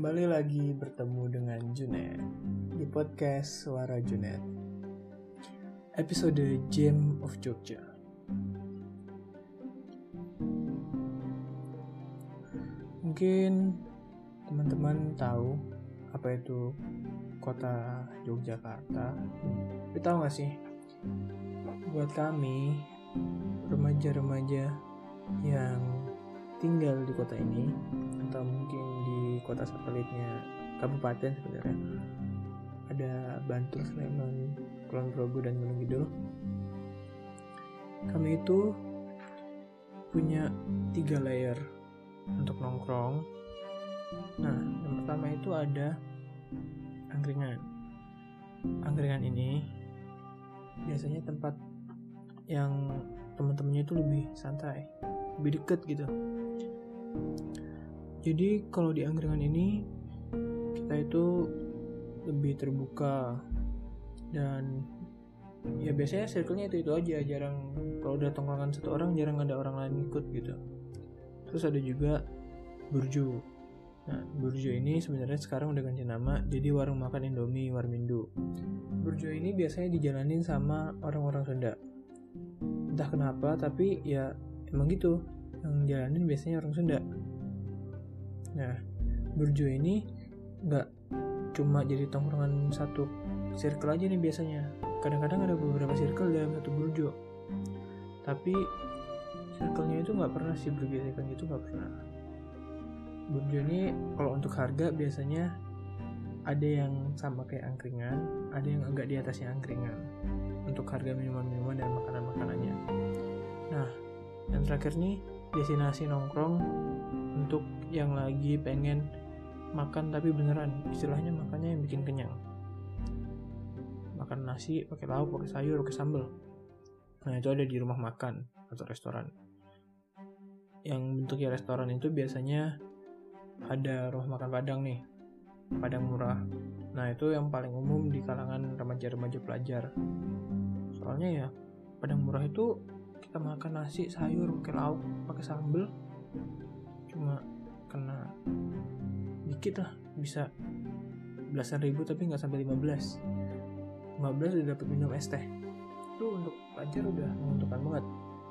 Kembali lagi bertemu dengan Junet di podcast Suara Junet. Episode Gem of Jogja. Mungkin teman-teman tahu apa itu kota Yogyakarta. Tapi tahu gak sih? Buat kami, remaja-remaja yang tinggal di kota ini atau mungkin di kota satelitnya kabupaten sebenarnya ada Bantul, Sleman, Kulon Progo dan Gunung Kidul. Kami itu punya tiga layer untuk nongkrong. Nah, yang pertama itu ada angkringan. Angkringan ini biasanya tempat yang teman-temannya itu lebih santai, lebih deket gitu. Jadi kalau di angkringan ini kita itu lebih terbuka dan ya biasanya circle-nya itu itu aja jarang kalau udah tongkrongan satu orang jarang ada orang lain ikut gitu. Terus ada juga burju nah burju ini sebenarnya sekarang udah ganti nama jadi warung makan indomie warmindo. Burju ini biasanya dijalanin sama orang-orang Sunda. Entah kenapa tapi ya emang gitu yang jalanin biasanya orang Sunda Nah, burjo ini nggak cuma jadi tongkrongan satu circle aja nih biasanya. Kadang-kadang ada beberapa circle dalam satu burjo. Tapi circle-nya itu nggak pernah sih bergesekan gitu nggak pernah. Burjo ini kalau untuk harga biasanya ada yang sama kayak angkringan, ada yang agak di atasnya angkringan untuk harga minuman-minuman dan makanan-makanannya. Nah, yang terakhir nih destinasi nongkrong untuk yang lagi pengen makan tapi beneran istilahnya makannya yang bikin kenyang. Makan nasi pakai lauk pakai sayur pakai sambal. Nah itu ada di rumah makan atau restoran. Yang bentuknya restoran itu biasanya ada rumah makan padang nih padang murah. Nah itu yang paling umum di kalangan remaja-remaja pelajar. Soalnya ya padang murah itu kita makan nasi sayur pakai lauk pakai sambal cuma kena dikit lah bisa belasan ribu tapi nggak sampai 15 15 udah dapat minum es teh. Itu untuk pelajar udah menguntungkan banget.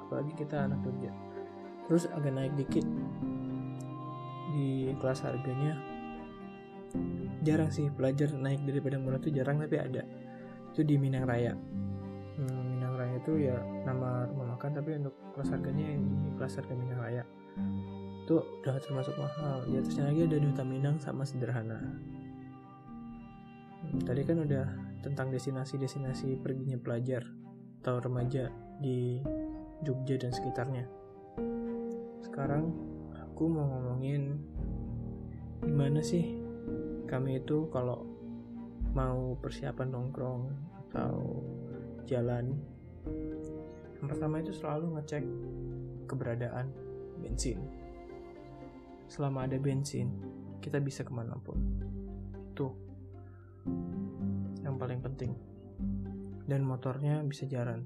Apalagi kita anak kerja. Terus agak naik dikit di kelas harganya. Jarang sih pelajar naik daripada murah tuh jarang tapi ada. Itu di Minang Raya itu ya nama rumah makan tapi untuk kelas harganya di kelas harga Minang Raya itu udah termasuk mahal. Di atasnya lagi ada Duta Minang sama sederhana. Tadi kan udah tentang destinasi-destinasi perginya pelajar atau remaja di Jogja dan sekitarnya. Sekarang aku mau ngomongin gimana sih kami itu kalau mau persiapan nongkrong atau jalan yang pertama itu selalu ngecek keberadaan bensin. Selama ada bensin kita bisa ke mana pun itu yang paling penting. Dan motornya bisa jalan.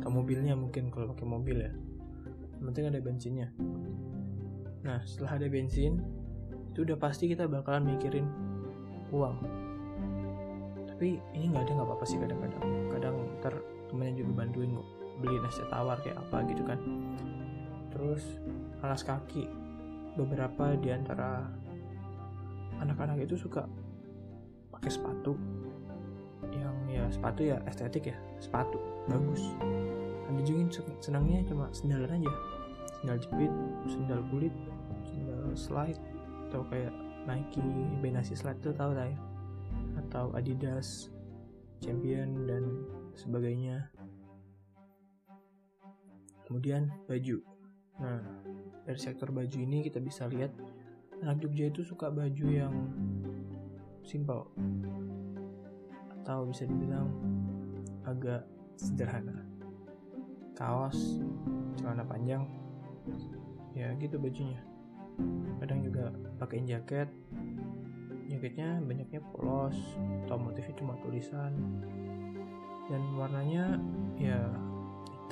Atau mobilnya mungkin kalau pakai mobil ya. Yang penting ada bensinnya. Nah setelah ada bensin itu udah pasti kita bakalan mikirin uang. Tapi ini nggak ada nggak apa-apa sih kadang-kadang. Kadang ntar temennya juga bantuin kok beli nasi tawar kayak apa gitu kan. Terus alas kaki beberapa di antara anak-anak itu suka pakai sepatu yang ya sepatu ya estetik ya sepatu bagus. Ada juga senangnya cuma sendalan aja. Sendal jepit sendal kulit sendal slide atau kayak Nike Benasi slide itu tahu lah ya. Atau Adidas Champion dan sebagainya kemudian baju. Nah dari sektor baju ini kita bisa lihat anak Jogja itu suka baju yang simple. Atau bisa dibilang agak sederhana. Kaos celana panjang ya gitu bajunya. Kadang juga pakai jaket. Jaketnya banyaknya polos atau motifnya cuma tulisan. Dan warnanya ya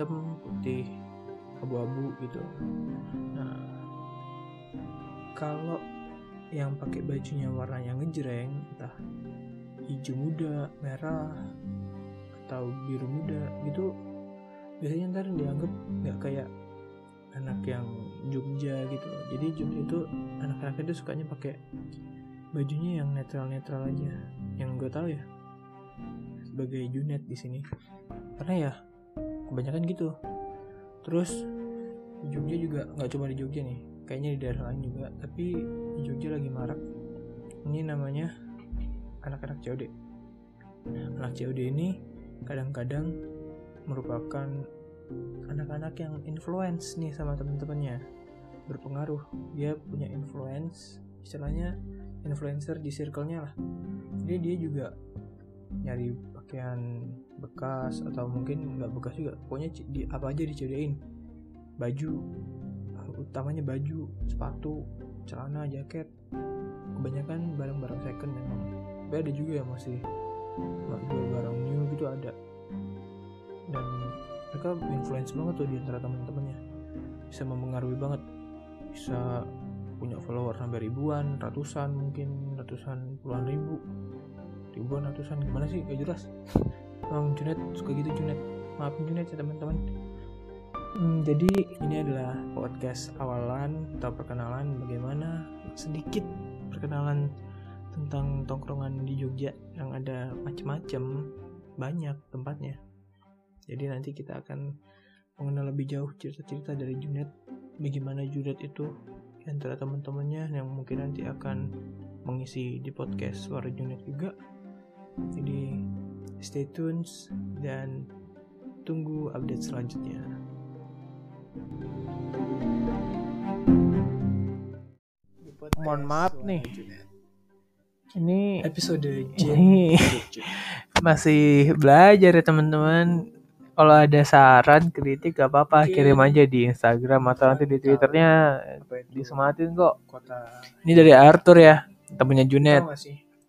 hitam putih abu-abu gitu. Nah kalau yang pakai bajunya warna yang ngejreng entah hijau muda merah atau biru muda gitu biasanya ntar dianggap nggak kayak anak yang Jogja gitu. Jadi Jogja itu anak-anak itu sukanya pakai bajunya yang netral-netral aja yang gue tahu ya sebagai Junet di sini. Karena ya kebanyakan gitu. Terus di Jogja juga nggak cuma di Jogja nih kayaknya di daerah lain juga tapi di Jogja lagi marak. Ini namanya anak-anak COD anak COD ini kadang-kadang merupakan anak-anak yang influence nih sama temen-temennya. Berpengaruh. Dia punya influence istilahnya influencer di circle-nya lah. Jadi dia juga nyari pakaian bekas atau mungkin nggak bekas juga pokoknya di apa aja dicodain baju utamanya baju sepatu celana jaket kebanyakan barang-barang second memang. Tapi ada juga yang masih jual barang new gitu ada. Dan mereka influence banget tuh di antara teman-temannya. Bisa mempengaruhi banget. Bisa punya follower sampai ribuan ratusan mungkin ratusan puluhan ribu ribuan ratusan gimana sih? Gak jelas. Emang Junet suka gitu Junet. Maafin Junet ya teman-teman. Hmm, jadi ini adalah podcast awalan atau perkenalan bagaimana sedikit perkenalan tentang tongkrongan di Jogja yang ada macam-macam banyak tempatnya. Jadi nanti kita akan mengenal lebih jauh cerita-cerita dari Junet. Bagaimana Junet itu? Antara teman-temannya yang mungkin nanti akan mengisi di podcast suara Junet juga jadi stay tune dan tunggu update selanjutnya. Mohon maaf nih. Ini episode ini masih belajar ya teman-teman. Kalau ada saran kritik gak apa-apa kirim aja di Instagram atau nanti di twitternya disematin kok. Kota ini dari Arthur ya temennya Junet